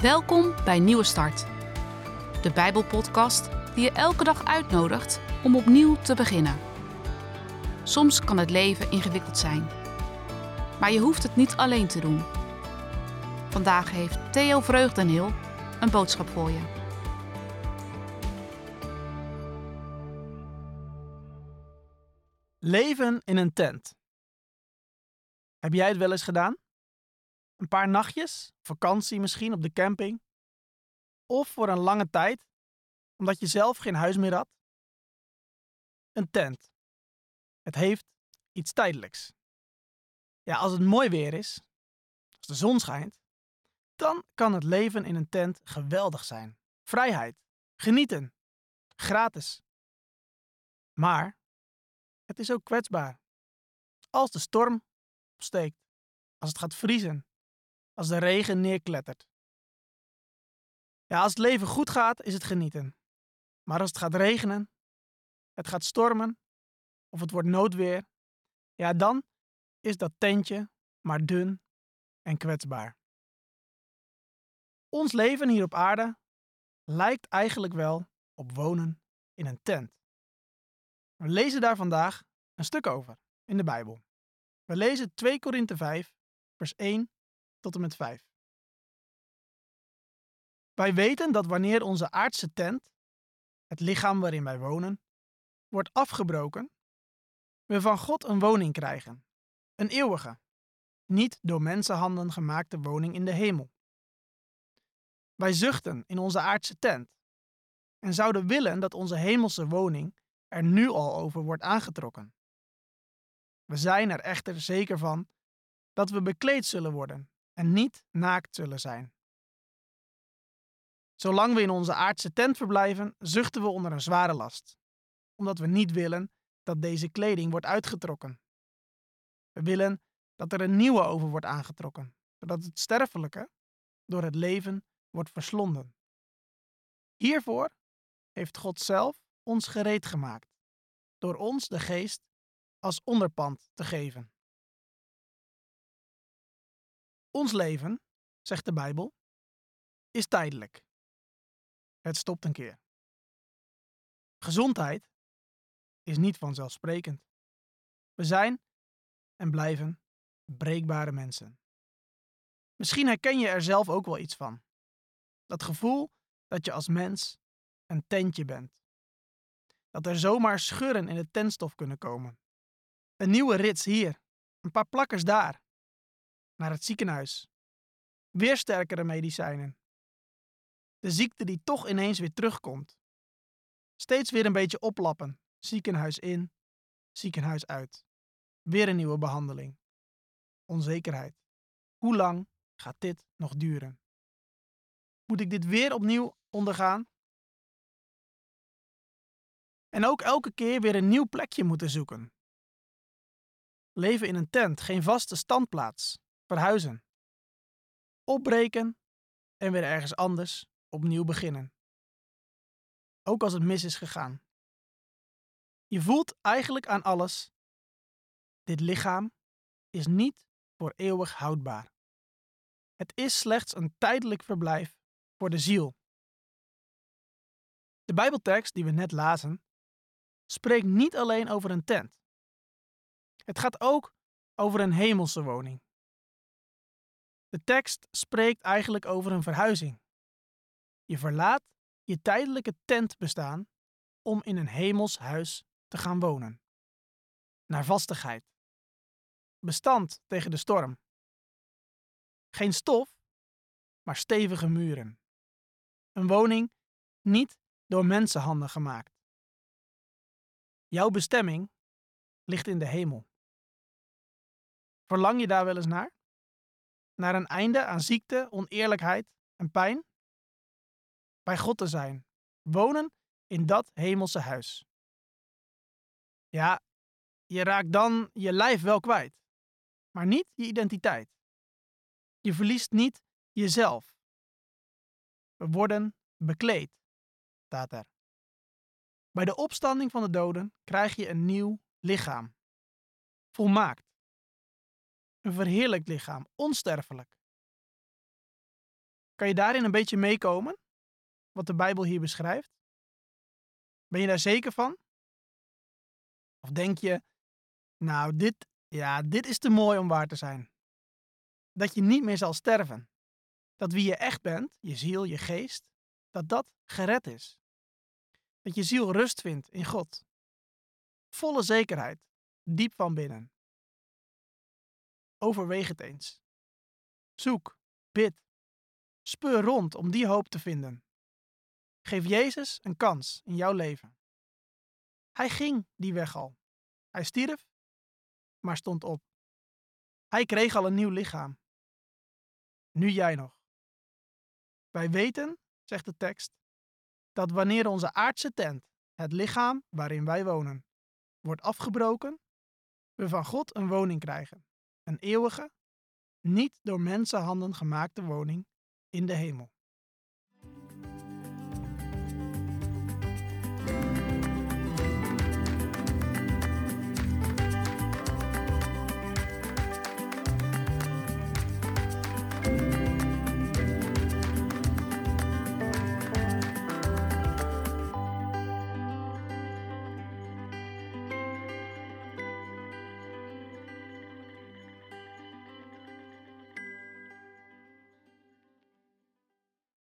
Welkom bij Nieuwe Start, de Bijbelpodcast die je elke dag uitnodigt om opnieuw te beginnen. Soms kan het leven ingewikkeld zijn, maar je hoeft het niet alleen te doen. Vandaag heeft Theo Vreugdeneel een boodschap voor je. Leven in een tent. Heb jij het wel eens gedaan? Een paar nachtjes, vakantie misschien op de camping? Of voor een lange tijd, omdat je zelf geen huis meer had? Een tent. Het heeft iets tijdelijks. Ja, als het mooi weer is, als de zon schijnt, dan kan het leven in een tent geweldig zijn. Vrijheid, genieten, gratis. Maar het is ook kwetsbaar. Als de storm opsteekt, als het gaat vriezen, als de regen neerklettert. Ja, als het leven goed gaat, is het genieten. Maar als het gaat regenen, het gaat stormen of het wordt noodweer, ja, dan is dat tentje maar dun en kwetsbaar. Ons leven hier op aarde lijkt eigenlijk wel op wonen in een tent. We lezen daar vandaag een stuk over in de Bijbel. We lezen 2 Korinthe 5, vers 1 tot en met 5. Wij weten dat wanneer onze aardse tent, het lichaam waarin wij wonen, wordt afgebroken, we van God een woning krijgen, een eeuwige, niet door mensenhanden gemaakte woning in de hemel. Wij zuchten in onze aardse tent en zouden willen dat onze hemelse woning er nu al over wordt aangetrokken. We zijn er echter zeker van dat we bekleed zullen worden en niet naakt zullen zijn. Zolang we in onze aardse tent verblijven, zuchten we onder een zware last, omdat we niet willen dat deze kleding wordt uitgetrokken. We willen dat er een nieuwe over wordt aangetrokken, zodat het sterfelijke door het leven wordt verslonden. Hiervoor heeft God zelf ons gereed gemaakt, door ons de geest als onderpand te geven. Ons leven, zegt de Bijbel, is tijdelijk. Het stopt een keer. Gezondheid is niet vanzelfsprekend. We zijn en blijven breekbare mensen. Misschien herken je er zelf ook wel iets van. Dat gevoel dat je als mens een tentje bent. Dat er zomaar scheuren in het tentstof kunnen komen. Een nieuwe rits hier, een paar plakkers daar. Naar het ziekenhuis. Weer sterkere medicijnen. De ziekte die toch ineens weer terugkomt. Steeds weer een beetje oplappen. Ziekenhuis in, ziekenhuis uit. Weer een nieuwe behandeling. Onzekerheid. Hoe lang gaat dit nog duren? Moet ik dit weer opnieuw ondergaan? En ook elke keer weer een nieuw plekje moeten zoeken. Leven in een tent, geen vaste standplaats. Verhuizen. Opbreken en weer ergens anders opnieuw beginnen. Ook als het mis is gegaan. Je voelt eigenlijk aan alles: dit lichaam is niet voor eeuwig houdbaar. Het is slechts een tijdelijk verblijf voor de ziel. De Bijbeltekst die we net lazen spreekt niet alleen over een tent. Het gaat ook over een hemelse woning. De tekst spreekt eigenlijk over een verhuizing. Je verlaat je tijdelijke tentbestaan om in een hemels huis te gaan wonen. Naar vastigheid. Bestand tegen de storm. Geen stof, maar stevige muren. Een woning niet door mensenhanden gemaakt. Jouw bestemming ligt in de hemel. Verlang je daar wel eens naar? Naar een einde aan ziekte, oneerlijkheid en pijn? Bij God te zijn, wonen in dat hemelse huis. Ja, je raakt dan je lijf wel kwijt, maar niet je identiteit. Je verliest niet jezelf. We worden bekleed, staat er. Bij de opstanding van de doden krijg je een nieuw lichaam. Volmaakt. Een verheerlijkt lichaam, onsterfelijk. Kan je daarin een beetje meekomen? Wat de Bijbel hier beschrijft? Ben je daar zeker van? Of denk je, nou, dit, ja, dit is te mooi om waar te zijn? Dat je niet meer zal sterven. Dat wie je echt bent, je ziel, je geest, dat dat gered is. Dat je ziel rust vindt in God. Volle zekerheid, diep van binnen. Overweeg het eens. Zoek, bid, speur rond om die hoop te vinden. Geef Jezus een kans in jouw leven. Hij ging die weg al. Hij stierf, maar stond op. Hij kreeg al een nieuw lichaam. Nu jij nog. Wij weten, zegt de tekst, dat wanneer onze aardse tent, het lichaam waarin wij wonen, wordt afgebroken, we van God een woning krijgen, een eeuwige, niet door mensenhanden gemaakte woning in de hemel.